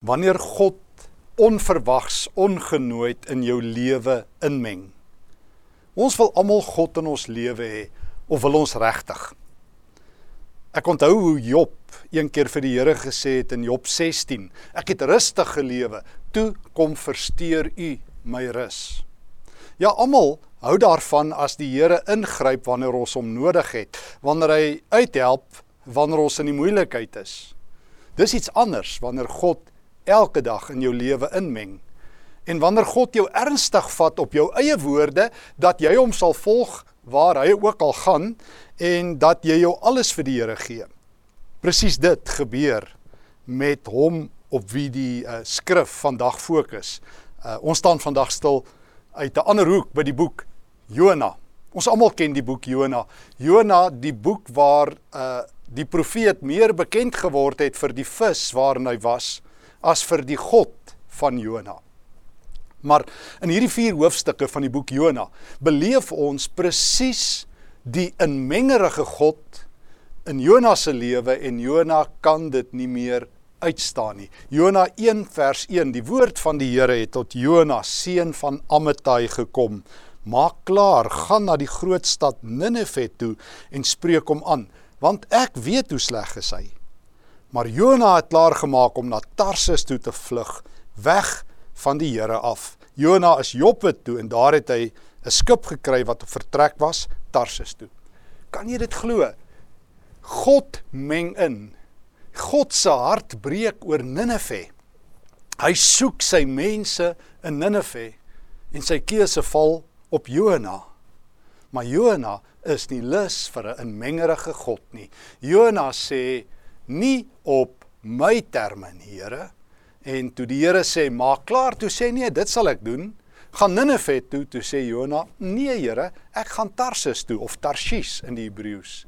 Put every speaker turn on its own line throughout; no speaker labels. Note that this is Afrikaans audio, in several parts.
wanneer God onverwags ongenooid in jou lewe inmeng. Ons wil almal God in ons lewe hê of wil ons regtig? Ek onthou hoe Job een keer vir die Here gesê het in Job 16: Ek het rustig gelewe, toe kom versteur U my rus. Ja, almal hou daarvan as die Here ingryp wanneer ons hom nodig het, wanneer hy uithelp wanneer ons in die moeilikheid is. Dis iets anders wanneer God elke dag in jou lewe inmeng. En wanneer God jou ernstig vat op jou eie woorde dat jy hom sal volg waar hy ook al gaan en dat jy jou alles vir die Here gee. Presies dit gebeur met hom op wie die uh, skrif vandag fokus. Uh, ons staan vandag stil uit 'n ander hoek by die boek Jona. Ons almal ken die boek Jona. Jona, die boek waar uh die profeet meer bekend geword het vir die vis waarin hy was as vir die God van Jona. Maar in hierdie vier hoofstukke van die boek Jona beleef ons presies die inmengerige God in Jona se lewe en Jona kan dit nie meer uitstaan nie. Jona 1 vers 1 Die woord van die Here het tot Jona seun van Amittai gekom. Maak klaar, gaan na die groot stad Ninive toe en spreek hom aan, want ek weet hoe sleg hy is. Maar Jona het klaar gemaak om na Tarsis toe te vlug, weg van die Here af. Jona is Joppe toe en daar het hy 'n skip gekry wat op vertrek was Tarsis toe. Kan jy dit glo? God meng in. God se hart breek oor Ninive. Hy soek sy mense in Ninive en sy keuse val op Jona. Maar Jona is nie lus vir 'n inmengerige God nie. Jona sê nie op my terme nie, Here. En toe die Here sê, "Maak klaar," toe sê nee, dit sal ek doen. Gaan Ninive toe, toe sê Jona, "Nee, Here, ek gaan Tarsis toe of Tarshish in die Hebreëus."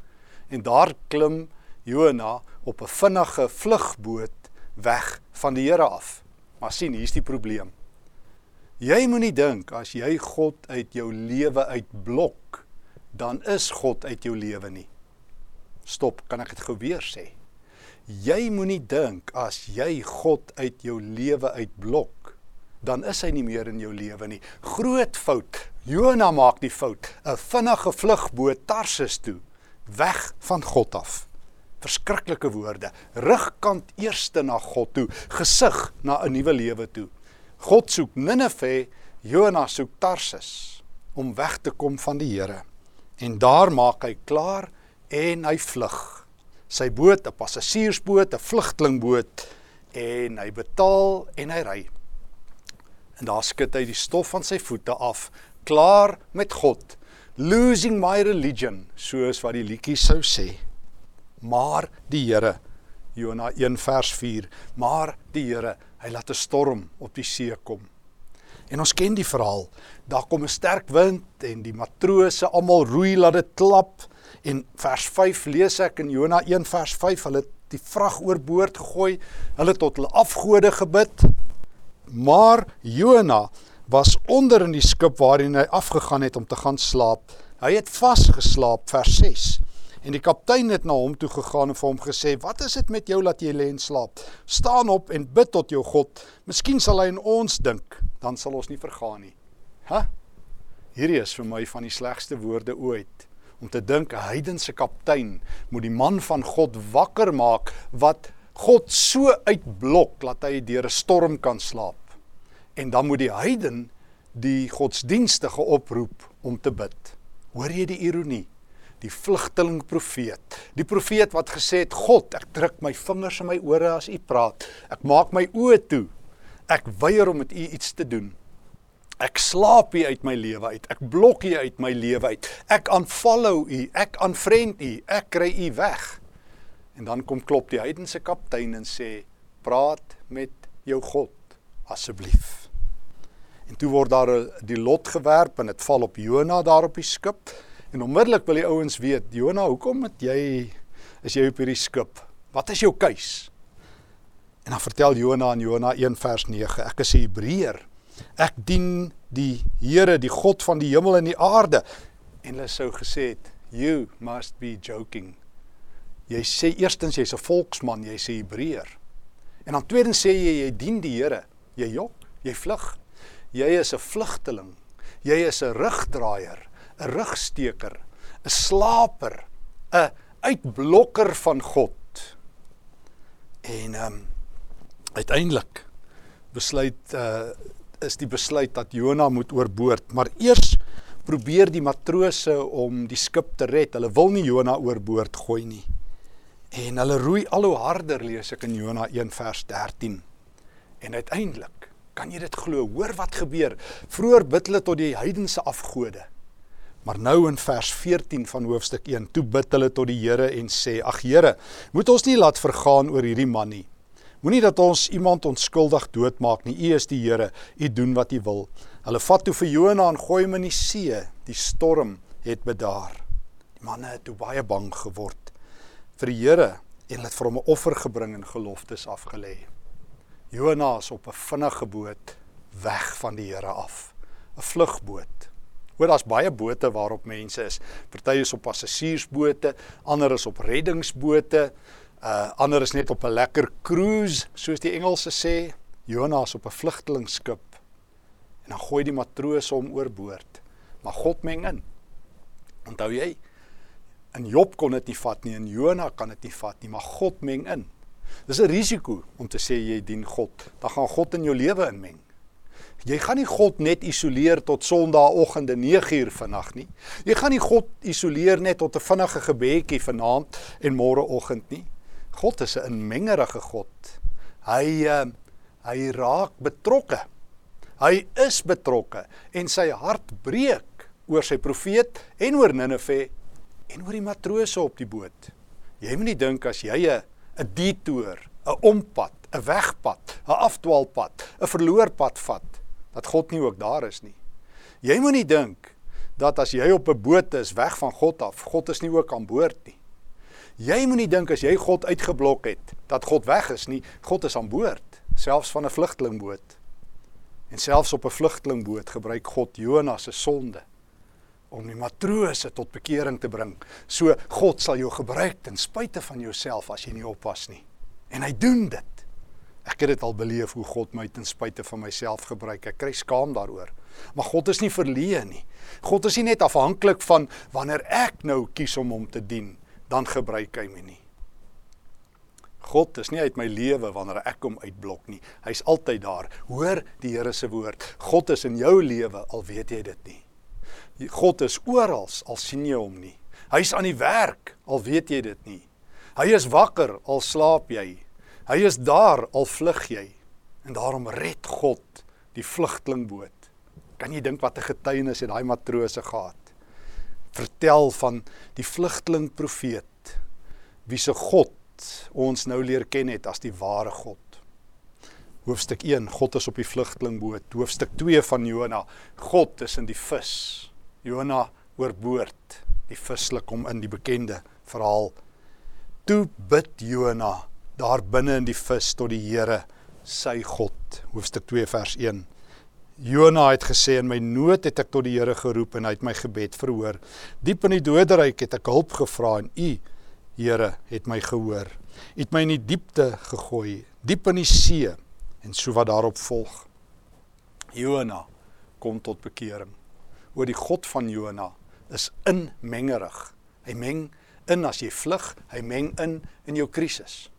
En daar klim Jona op 'n vinnige vlugboot weg van die Here af. Maar sien, hier's die probleem. Jy moenie dink as jy God uit jou lewe uitblok, dan is God uit jou lewe nie. Stop, kan ek dit gou weer sê? Jy moenie dink as jy God uit jou lewe uitblok, dan is hy nie meer in jou lewe nie. Groot fout. Jona maak die fout. 'n Vinnige vlugboot Tarsis toe, weg van God af. Verskriklike woorde. Rugkant eerste na God toe, gesig na 'n nuwe lewe toe. God soek Ninive, Jona soek Tarsis om weg te kom van die Here. En daar maak hy klaar en hy vlug sy boot, 'n passasiersboot, 'n vlugtelingboot en hy betaal en hy ry. En daar skud hy die stof van sy voete af, klaar met God. Losing my religion, soos wat die liedjie sou sê. Maar die Here, Jona 1 vers 4, maar die Here, hy laat 'n storm op die see kom. En ons ken die verhaal. Daar kom 'n sterk wind en die matrose almal roei laat dit klap En vers 5 lees ek in Jona 1 vers 5, hulle het die vrag oorboord gegooi, hulle tot hulle afgode gebid. Maar Jona was onder in die skip waarin hy afgegaan het om te gaan slaap. Hy het vasgeslaap vers 6. En die kaptein het na hom toe gegaan en vir hom gesê: "Wat is dit met jou dat jy lê en slaap? Staan op en bid tot jou God. Miskien sal hy aan ons dink, dan sal ons nie vergaan nie." Hæ? Hierdie is vir my van die slegste woorde ooit om te dink 'n heidense kaptein moet die man van God wakker maak wat God so uitblok dat hy deur 'n storm kan slaap. En dan moet die heiden die godsdienstige oproep om te bid. Hoor jy die ironie? Die vlugteling profeet, die profeet wat gesê het God, ek druk my vingers in my ore as u praat. Ek maak my oë toe. Ek weier om met u iets te doen. Ek slaap hier uit my lewe uit. Ek blok hier uit my lewe uit. Ek aanfollow u, ek aanvriend u, ek kry u weg. En dan kom klop die heidense kaptein en sê: "Praat met jou God asseblief." En toe word daar die lot gewerp en dit val op Jona daar op die skip. En onmiddellik wil die ouens weet: "Jona, hoekom het jy is jy op hierdie skip? Wat is jou keus?" En dan vertel Jona in Jona 1 vers 9: "Ek is 'n Hebreër." Ek dien die Here, die God van die hemel en die aarde. En hulle sou gesê het, "You must be joking." Jy sê eerstens jy's 'n volksman, jy's 'n Hebreër. En dan tweedens sê jy jy dien die Here. Jy jok, jy vlug. Jy is 'n vlugteling. Jy is 'n rugdraaier, 'n rugsteker, 'n slaper, 'n uitblokker van God. En ehm um, uiteindelik besluit uh is die besluit dat Jona moet oorboord, maar eers probeer die matrose om die skip te red. Hulle wil nie Jona oorboord gooi nie. En hulle roei al hoe harder lees ek in Jona 1 vers 13. En uiteindelik, kan jy dit glo? Hoor wat gebeur. Vroer bid hulle tot die heidense afgode. Maar nou in vers 14 van hoofstuk 1, toe bid hulle tot die Here en sê: "Ag Here, moet ons nie laat vergaan oor hierdie man nie. Moenie dat ons iemand onskuldig doodmaak nie. U is die Here. U doen wat u wil." Hulle vat toe vir Jona en gooi hom in die see. Die storm het bedaar. Die manne het toe baie bang geword vir die Here en hulle het vir hom 'n offer gebring en geloftes afgelê. Jona is op 'n vinnige boot weg van die Here af. 'n Vlugboot. Hoor daar's baie bote waarop mense is. Party is op passasiersbote, ander is op reddingsbote, uh ander is net op 'n lekker cruise, soos die Engelse sê. Jona is op 'n vlugtelingskip en dan gooi die matrose hom oorboord. Maar God meng in. Onthou jy? In Job kon dit nie vat nie, in Jona kan dit nie vat nie, maar God meng in. Dis 'n risiko om te sê jy dien God. Dan gaan God in jou lewe inmeng. Jy gaan nie God net isoleer tot Sondaagoggende 9uur vannag nie. Jy gaan nie God isoleer net tot 'n vinnige gebedjie vanaand en môreoggend nie. God is 'n inmengerige God. Hy uh, hy raak betrokke Hy is betrokke en sy hart breek oor sy profeet en oor Ninive en oor die matrose op die boot. Jy moenie dink as jy 'n 'n detour, 'n ompad, 'n wegpad, 'n afdwaalpad, 'n verloor pad vat dat God nie ook daar is nie. Jy moenie dink dat as jy op 'n boot is weg van God af, God is nie ook aan boord nie. Jy moenie dink as jy God uitgeblok het dat God weg is nie, God is aan boord, selfs van 'n vlugtelingboot. En selfs op 'n vlugtelingboot gebruik God Jonas se sonde om die matrose tot bekering te bring. So God sal jou gebruik ten spyte van jouself as jy nie oppas nie. En hy doen dit. Ek het dit al beleef hoe God my ten spyte van myself gebruik. Ek kry skaam daaroor. Maar God is nie verleë nie. God is nie net afhanklik van wanneer ek nou kies om hom te dien, dan gebruik hy my nie. God is nie uit my lewe wanneer ek hom uitblok nie. Hy's altyd daar. Hoor die Here se woord. God is in jou lewe al weet jy dit nie. God is oral al sien jy hom nie. Hy's aan die werk al weet jy dit nie. Hy is wakker al slaap jy. Hy is daar al vlug jy. En daarom red God die vlugtelingboot. Kan jy dink wat 'n getuienis het daai matrose gehad? Vertel van die vlugteling profeet wie se God ons nou leer ken het as die ware God. Hoofstuk 1, God is op die vlugtelingboot. Hoofstuk 2 van Jona, God is in die vis. Jona oorboord. Die vislik kom in die bekende verhaal. Toe bid Jona daar binne in die vis tot die Here, sy God. Hoofstuk 2 vers 1. Jona het gesê in my nood het ek tot die Here geroep en hy het my gebed verhoor. Diep in die doderyk het ek hulp gevra en U Here het my gehoor. Het my in die diepte gegooi, diep in die see en so wat daarop volg. Jona kom tot bekering. Oor die God van Jona is inmengerig. Hy meng in as jy vlug, hy meng in in jou krisis.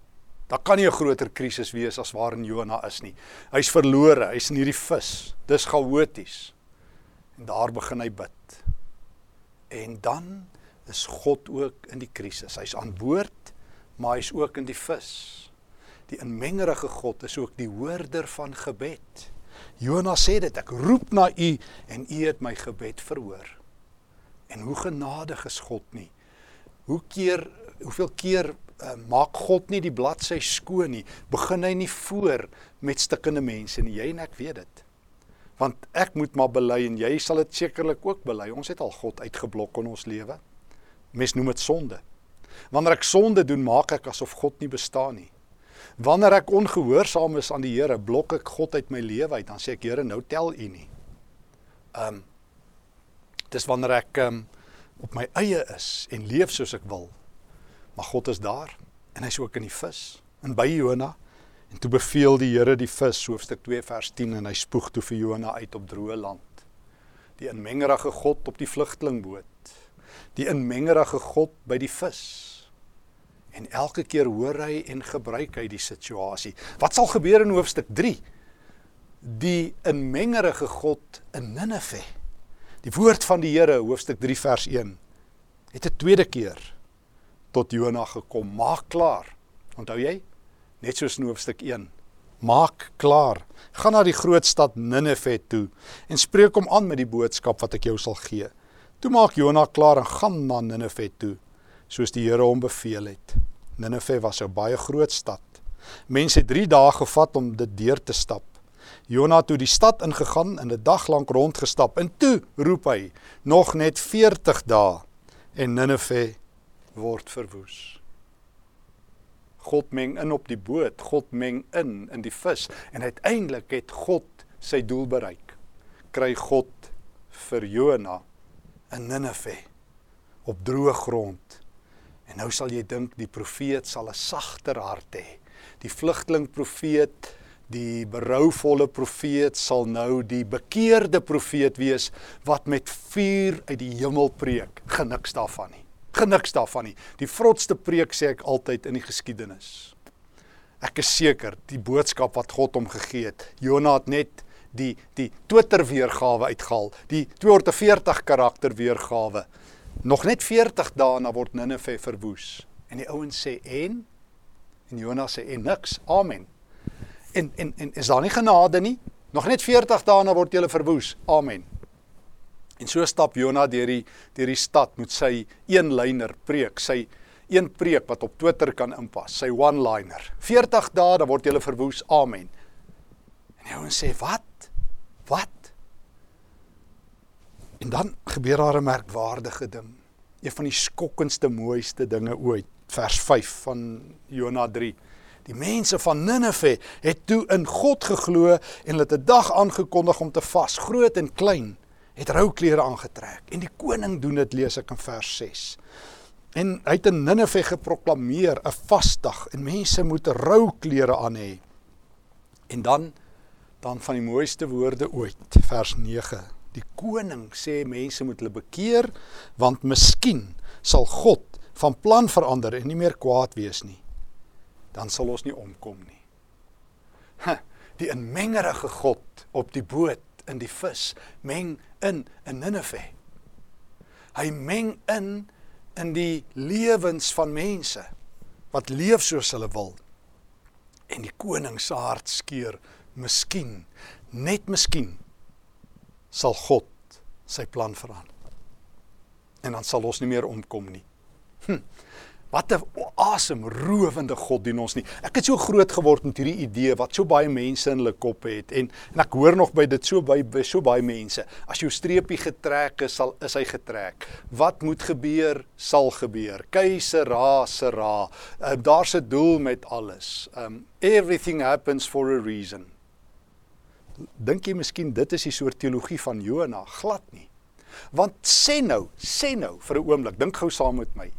Daar kan nie 'n groter krisis wees as waarin Jona is nie. Hy's verlore, hy's in hierdie vis. Dis chaoties. En daar begin hy bid. En dan is God ook in die krisis. Hy's aan boord, maar hy's ook in die vis. Die inmengerige God is ook die hoorder van gebed. Jonas sê dit, ek roep na U en U het my gebed verhoor. En hoe genadig is God nie. Hoe keer hoeveel keer uh, maak God nie die bladsy skoon nie. Begin hy nie voor met stikkende mense nie. Jy en ek weet dit. Want ek moet maar bely en jy sal dit sekerlik ook bely. Ons het al God uitgeblok in ons lewe. Mens noem dit sonde. Wanneer ek sonde doen, maak ek asof God nie bestaan nie. Wanneer ek ongehoorsaam is aan die Here, blok ek God uit my lewe uit, dan sê ek Here, nou tel U nie. Um dis wanneer ek um op my eie is en leef soos ek wil. Maar God is daar en hy's ook in die vis en by Jona En toe beveel die Here die vis, hoofstuk 2 vers 10 en hy spoeg toe vir Jona uit op droë land. Die inmengerige God op die vlugtelingboot. Die inmengerige God by die vis. En elke keer hoor hy en gebruik hy die situasie. Wat sal gebeur in hoofstuk 3? Die inmengerige God in Ninive. Die woord van die Here hoofstuk 3 vers 1 het 'n tweede keer tot Jona gekom. Maak klaar. Onthou jy? net soos in hoofstuk 1. Maak klaar. Gaan na die groot stad Ninive toe en spreek hom aan met die boodskap wat ek jou sal gee. Toe maak Jona klaar en gaan na Ninive toe, soos die Here hom beveel het. Ninive was 'n baie groot stad. Mense het 3 dae gevat om dit deur te stap. Jona het toe die stad ingegaan en 'n dag lank rondgestap en toe roep hy: "Nog net 40 dae en Ninive word verwoes." God meng in op die boot, God meng in in die vis en uiteindelik het God sy doel bereik. Kry God vir Jona in Ninive op droë grond. En nou sal jy dink die profeet sal 'n sagter hart hê. Die vlugteling profeet, die berouvolle profeet sal nou die bekeerde profeet wees wat met vuur uit die hemel preek. Geniks daarvan nie geniks daarvan nie. Die vrotste preek sê ek altyd in die geskiedenis. Ek is seker die boodskap wat God hom gegee het. Jonah het net die die Twitter weergawe uitgehaal, die 240 karakter weergawe. Nog net 40 dae na word Ninive verwoes. En die ouens sê en en Jonah sê en niks. Amen. En en en is daar nie genade nie? Nog net 40 dae na word julle verwoes. Amen. En so stap Jona deur die deur die stad met sy een-liner preek, sy een preek wat op Twitter kan inpas, sy one-liner. 40 dae dan word jy verwoes. Amen. En hy ouens sê, "Wat? Wat?" En dan gebeur daar 'n merkwaardige ding. Een van die skokkendste mooiste dinge ooit. Vers 5 van Jona 3. Die mense van Ninive het toe in God geglo en hulle het 'n dag aangekondig om te vas, groot en klein het rouklere aangetrek en die koning doen dit lees ek in vers 6. En hy het in Ninive geproklaameer 'n vasdag en mense moet rouklere aan hê. En dan dan van die mooiste woorde ooit vers 9. Die koning sê mense moet hulle bekeer want miskien sal God van plan verander en nie meer kwaad wees nie. Dan sal ons nie omkom nie. Die inmengerige God op die boot in die vis meng in in Ninive. Hy meng in in die lewens van mense wat leef soos hulle wil. En die koning se hart skeur, miskien, net miskien sal God sy plan verander. En dan sal ons nie meer omkom nie. Hm. Wat 'n asemrowende God dien ons nie. Ek het so groot geword met hierdie idee wat so baie mense in hulle koppe het en en ek hoor nog by dit so baie by so baie mense. As jou streepie getrek is, sal is hy getrek. Wat moet gebeur, sal gebeur. Keise ra se ra. Uh, Daar's 'n doel met alles. Um everything happens for a reason. Dink jy miskien dit is die soort teologie van Jona? Glad nie. Want sê nou, sê nou vir 'n oomblik, dink gou saam met my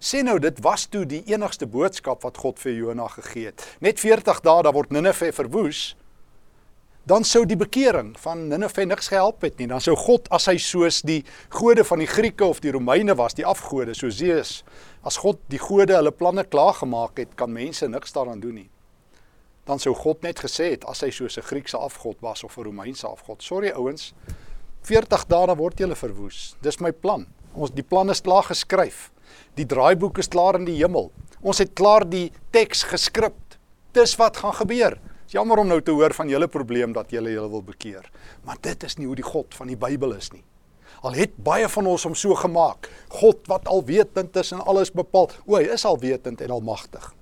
sê nou dit was toe die enigste boodskap wat God vir Jona gegee het. Net 40 dae dan word Ninive verwoes. Dan sou die bekering van Ninive niks gehelp het nie. Dan sou God as hy soos die gode van die Grieke of die Romeine was, die afgode soos Zeus, as God die gode hulle planne klaar gemaak het, kan mense niks daaraan doen nie. Dan sou God net gesê het as hy soos 'n Griekse afgod was of 'n Romeinse afgod. Sorry ouens. 40 dae dan word julle verwoes. Dis my plan. Ons die plan is klaar geskryf. Die draaiboek is klaar in die hemel. Ons het klaar die teks geskryf. Dis wat gaan gebeur. Dis jammer om nou te hoor van julle probleem dat julle julle wil bekeer. Maar dit is nie hoe die God van die Bybel is nie. Al het baie van ons hom so gemaak. God wat alwetend is en alles bepaal. O, hy is alwetend en almagtig.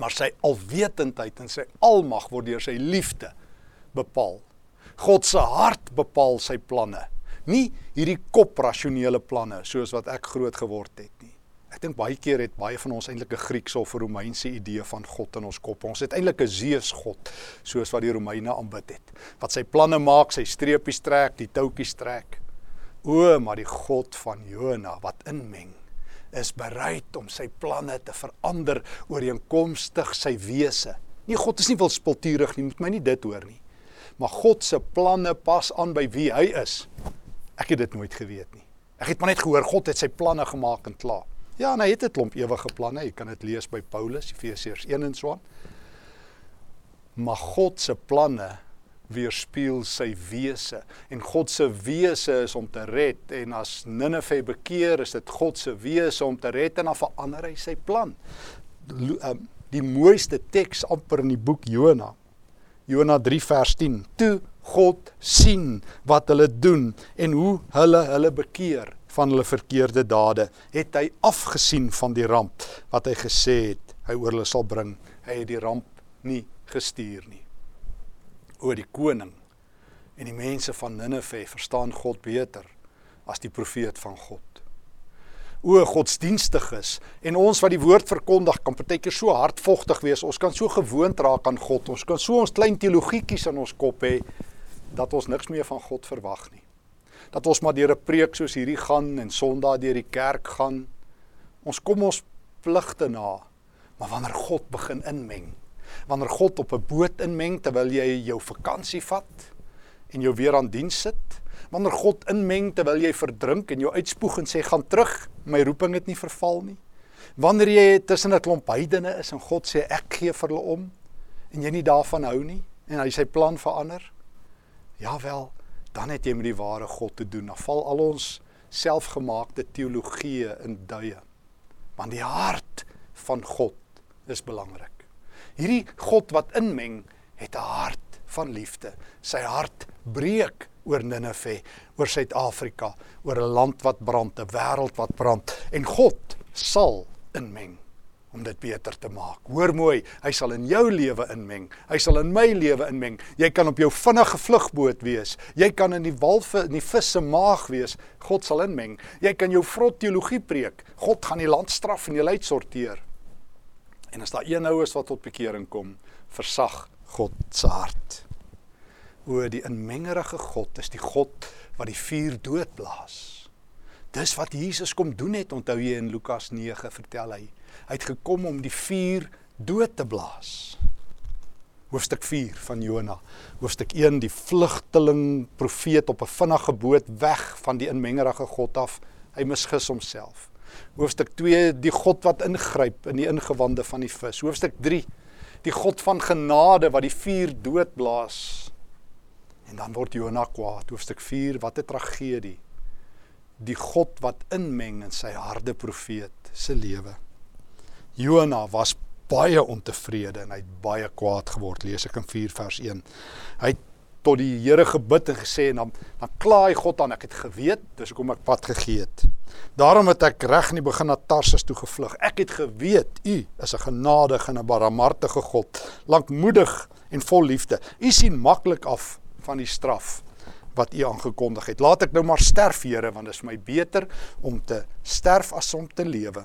Maar sy alwetendheid en sy almag word deur sy liefde bepaal. God se hart bepaal sy planne nie hierdie koprasionele planne soos wat ek groot geword het nie. Ek dink baie keer het baie van ons eintlik 'n Griekse of Romeinse idee van God in ons kop. Ons het eintlik 'n Zeus God soos wat die Romeine aanbid het. Wat sy planne maak, sy streepies trek, die toutjies trek. O, maar die God van Jona wat inmeng is bereid om sy planne te verander ooreenkomstig sy wese Nee, God is nie wilspulturig nie, moet my nie dit hoor nie. Maar God se planne pas aan by wie hy is. Ek het dit nooit geweet nie. Ek het maar net gehoor God het sy planne gemaak en klaar. Ja, en hy het 'n klomp ewige planne. Jy kan dit lees by Paulus, Efesiërs 1 en so aan. Maar God se planne weerspieël sy wese en God se wese is om te red en as Ninive bekeer is dit God se wese om te red en dan verander hy sy plan. Ehm, die mooiste teks amper in die boek Jona. Jona 3 vers 10. Toe God sien wat hulle doen en hoe hulle hulle bekeer van hulle verkeerde dade, het hy afgesien van die ramp wat hy gesê het hy oor hulle sal bring. Hy het die ramp nie gestuur nie. Oor die koning en die mense van Ninive verstaan God beter as die profeet van God. O godsdienstig is en ons wat die woord verkondig kan partykeer so hardvogtig wees. Ons kan so gewoond raak aan God. Ons kan so ons klein teologietjies in ons kop hê dat ons niks meer van God verwag nie dat ons maar deur 'n preek soos hierdie gaan en Sondag deur die kerk gaan. Ons kom ons pligte na. Maar wanneer God begin inmeng, wanneer God op 'n boot inmeng terwyl jy jou vakansie vat en jou weer aan diens sit, wanneer God inmeng terwyl jy verdrink en jou uitspoeg en sê gaan terug, my roeping het nie verval nie. Wanneer jy tussen 'n klomp heidene is en God sê ek gee vir hulle om en jy nie daarvan hou nie en hy sy plan verander. Ja wel, dan het jy met die ware God te doen. Dan val al ons selfgemaakte teologie in duie. Want die hart van God is belangrik. Hierdie God wat inmeng, het 'n hart van liefde. Sy hart breek oor Ninive, oor Suid-Afrika, oor 'n land wat brand, 'n wêreld wat brand en God sal inmeng om dit beter te maak. Hoor mooi, hy sal in jou lewe inmeng. Hy sal in my lewe inmeng. Jy kan op jou vinnige vlugboot wees. Jy kan in die walve in die vis se maag wees. God sal inmeng. Jy kan jou vrot teologie preek. God gaan die land straf en die leid sorteer. En as daar een nou is wat tot bekering kom, versag God se hart. O die inmengerige God is die God wat die vuur doodblaas. Dis wat Jesus kom doen het, onthou jy in Lukas 9 vertel hy. Hy het gekom om die vuur dood te blaas. Hoofstuk 4 van Jona. Hoofstuk 1 die vlugteling profeet op 'n vinnige boot weg van die inmengerige God af. Hy misgis homself. Hoofstuk 2 die God wat ingryp in die ingewande van die vis. Hoofstuk 3 die God van genade wat die vuur doodblaas. En dan word Jona kwaad. Hoofstuk 4 wat 'n tragedie. Die God wat inmeng in sy harde profeet se lewe. Jona was baie ontevrede en hy het baie kwaad geword lees ek in 4 vers 1 hy het tot die Here gebid en gesê en dan dan kla hy God aan. Ek het geweet dis hoekom ek pad gegee het. Daarom het ek reg in die begin na Tarsus toe gevlug. Ek het geweet u is 'n genadige en 'n barmhartige God lankmoedig en vol liefde. U sien maklik af van die straf wat u aangekondig het laat ek nou maar sterf Here want dit is my beter om te sterf as om te lewe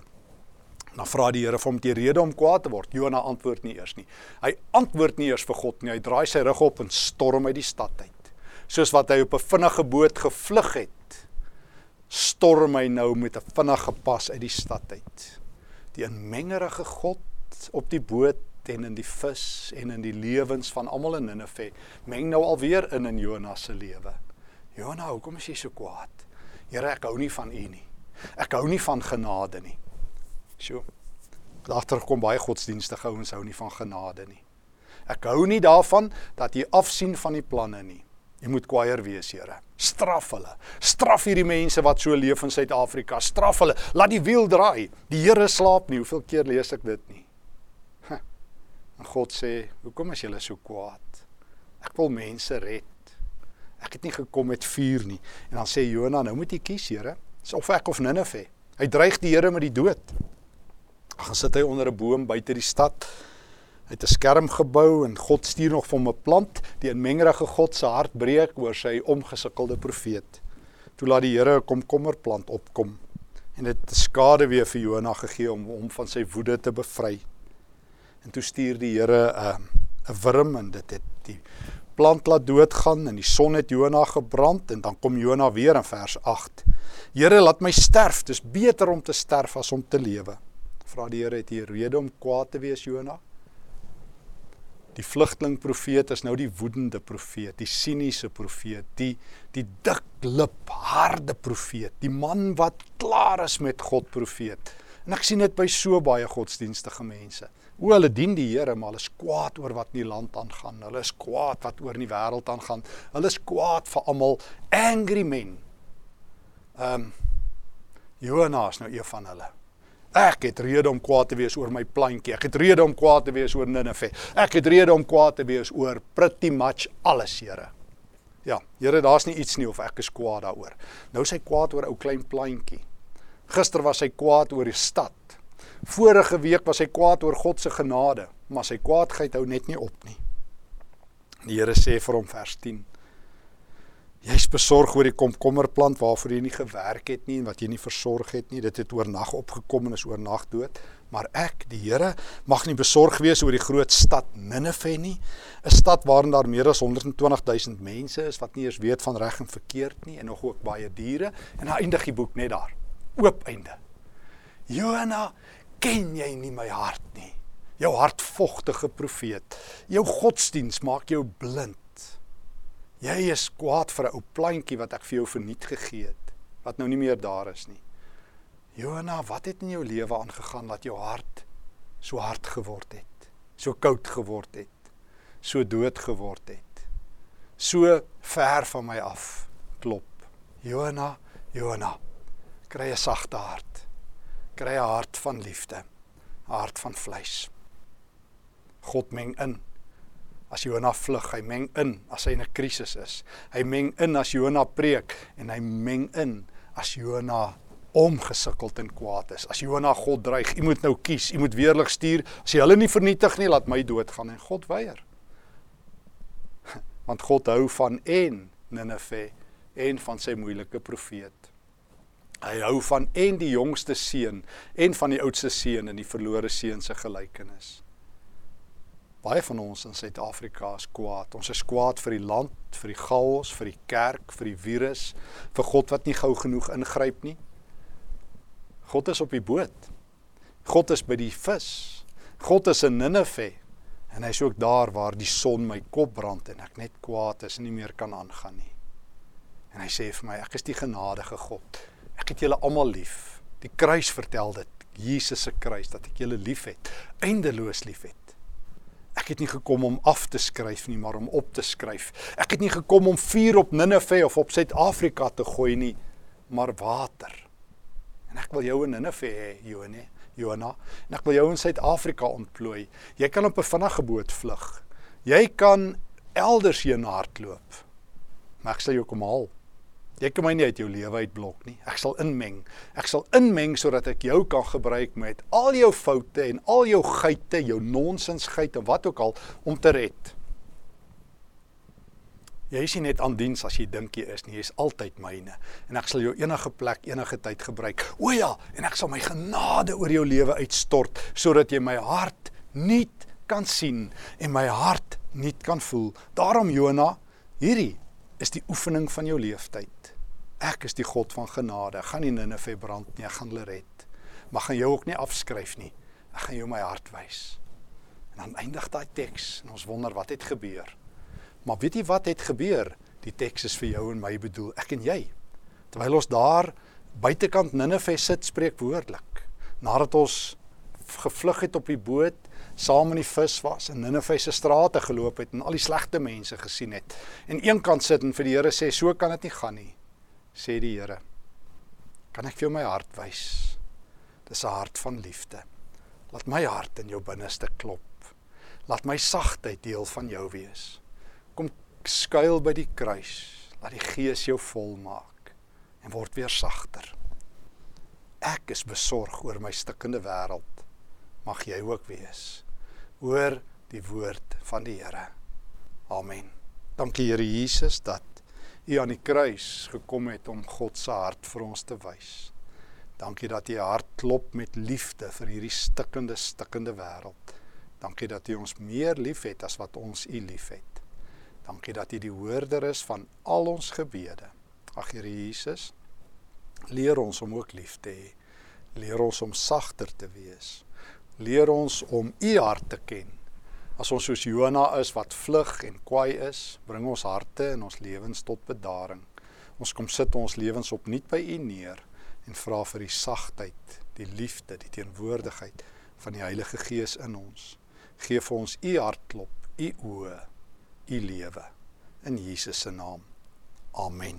Dan vra die Here vir hom die rede om kwaad te word. Jona antwoord nie eers nie. Hy antwoord nie eers vir God nie. Hy draai sy rug op en storm uit die stad uit. Soos wat hy op 'n vinnige boot gevlug het, storm hy nou met 'n vinnige pas uit die stad uit. Die inmengerige God op die boot en in die vis en in die lewens van almal in Ninive meng nou alweer in in Jona se lewe. Jona, hoekom is jy so kwaad? Here, ek hou nie van u nie. Ek hou nie van genade nie. Sjoe. Agter kom baie godsdienstige ouens hou nie van genade nie. Ek hou nie daarvan dat jy afsien van die planne nie. Jy moet kwaier wees, Here. Straf hulle. Straf hierdie mense wat so leef in Suid-Afrika. Straf hulle. Laat die wiel draai. Die Here slaap nie. Hoeveel keer lees ek dit nie? En God sê, "Hoekom is julle so kwaad? Ek wil mense red. Ek het nie gekom met vuur nie." En dan sê Jona, "Nou moet jy kies, Here. Of ek of Ninive." Hy dreig die Here met die dood gaan sit hy onder 'n boom buite die stad. Hy het 'n skerm gebou en God stuur nog vir hom 'n plant, die inmengerige God se hart breek oor sy omgesukkelde profeet. Toe laat die Here 'n komkommerplant opkom en dit skade weer vir Jona gegee om hom van sy woede te bevry. En toe stuur die Here 'n uh, 'n wurm en dit het die plant laat doodgaan en die son het Jona gebrand en dan kom Jona weer in vers 8. Here laat my sterf, dis beter om te sterf as om te lewe vra die Here het jy rede om kwaad te wees Jona? Die vlugteling profeet is nou die woedende profeet, die siniese profeet, die die diklip, harde profeet, die man wat klaar is met God profeet. En ek sien dit by so baie godsdienstige mense. O, hulle dien die Here, maar hulle is kwaad oor wat in die land aangaan. Hulle is kwaad wat oor in die wêreld aangaan. Hulle is kwaad vir almal, angry men. Ehm um, Jonas nou een van hulle. Ek het rede om kwaad te wees oor my plantjie. Ek het rede om kwaad te wees oor Ninive. Ek het rede om kwaad te wees oor pretty much alles, Here. Ja, Here, daar's nie iets nie of ek is kwaad daaroor. Nou is hy kwaad oor ou klein plantjie. Gister was hy kwaad oor die stad. Vorige week was hy kwaad oor God se genade, maar sy kwaadheid hou net nie op nie. Die Here sê vir hom vers 10: Jy's besorg oor die komkommerplant waarvoor jy nie gewerk het nie en wat jy nie versorg het nie. Dit het oornag opgekom en is oornag dood. Maar ek, die Here, mag nie besorg wees oor die groot stad Ninive nie, 'n stad waarin daar meer as 120 000 mense is wat nie eens weet van reg en verkeerd nie en nog ook baie diere. En dan eindig die boek net daar. Oop einde. Johanna, ken jy nie my hart nie? Jou hartvogtige profeet. Jou godsdiens maak jou blind. Jy is kwaad vir 'n ou plantjie wat ek vir jou verniet gegee het, wat nou nie meer daar is nie. Johanna, wat het in jou lewe aangegaan dat jou hart so hard geword het, so koud geword het, so dood geword het, so ver van my af klop? Johanna, Johanna, kry 'n sagte hart. Kry 'n hart van liefde, 'n hart van vleis. God meng in as Jona vlug, hy meng in as hy in 'n krisis is. Hy meng in as Jona preek en hy meng in as Jona omgesukkeld en kwaad is. As Jona God dreig, u moet nou kies, u moet weerlig stuur. As jy hulle nie vernietig nie, laat my doodgaan en God weier. Want God hou van en Ninive en van sy moeilike profeet. Hy hou van en die jongste seun en van die oudste seun in die verlore seun se gelykenis. Baie van ons in Suid-Afrika is kwaad. Ons is kwaad vir die land, vir die chaos, vir die kerk, vir die virus, vir God wat nie gou genoeg ingryp nie. God is op die boot. God is by die vis. God is in Ninive en hy's ook daar waar die son my kop brand en ek net kwaad is en nie meer kan aangaan nie. En hy sê vir my, ek is die genadige God. Ek het julle almal lief. Die kruis vertel dit. Jesus se kruis dat ek julle liefhet, eindeloos liefhet. Ek het nie gekom om af te skryf nie, maar om op te skryf. Ek het nie gekom om vuur op Ninive of op Suid-Afrika te gooi nie, maar water. En ek wil jou in Ninive hê, Jonie, Jona. En ek wil jou in Suid-Afrika ontplooi. Jy kan op 'n vinnige boot vlug. Jy kan elders heen hardloop. Maar ek sal jou kom haal. Jy kan my nie uit jou lewe uitblok nie. Ek sal inmeng. Ek sal inmeng sodat ek jou kan gebruik met al jou foute en al jou geite, jou nonsensgeit en wat ook al om te red. Jy is nie net aan diens as jy dink jy is nie. Jy is altyd myne en ek sal jou enige plek, enige tyd gebruik. O ja, en ek sal my genade oor jou lewe uitstort sodat jy my hart nuut kan sien en my hart nuut kan voel. Daarom Jona, hierdie is die oefening van jou leeftyd. Ek is die God van genade. Ek gaan nie Ninive brand nie, ek gaan hulle red. Maar gaan jou ook nie afskryf nie. Ek gaan jou my hart wys. En dan eindig daai teks en ons wonder wat het gebeur. Maar weet jy wat het gebeur? Die teks is vir jou en my bedoel, ek en jy. Terwyl ons daar buitekant Ninive sit, spreek woordelik. Nadat ons gevlug het op die boot, saam in die vis was en Ninive se strate geloop het en al die slegte mense gesien het. En eenkant sit en vir die Here sê, "So kan dit nie gaan nie." Sê die Here. Kan ek vir jou my hart wys? Dis 'n hart van liefde. Laat my hart in jou binneste klop. Laat my sagtheid deel van jou wees. Kom skuil by die kruis. Laat die Gees jou volmaak en word weer sagter. Ek is besorg oor my stikkende wêreld mag jy ook wees. Hoor die woord van die Here. Amen. Dankie Here Jesus dat U aan die kruis gekom het om God se hart vir ons te wys. Dankie dat U hart klop met liefde vir hierdie stikkende stikkende wêreld. Dankie dat U ons meer liefhet as wat ons U liefhet. Dankie dat U die hoorder is van al ons gebede. Ag Here Jesus, leer ons om ook lief te hê. Leer ons om sagter te wees leer ons om u hart te ken. As ons soos Jona is wat vlug en kwaai is, bring ons harte en ons lewens tot bedaring. Ons kom sit ons lewens opnuut by U neer en vra vir die sagtheid, die liefde, die teenwoordigheid van die Heilige Gees in ons. Geef vir ons U hartklop, U oë, U lewe in Jesus se naam. Amen.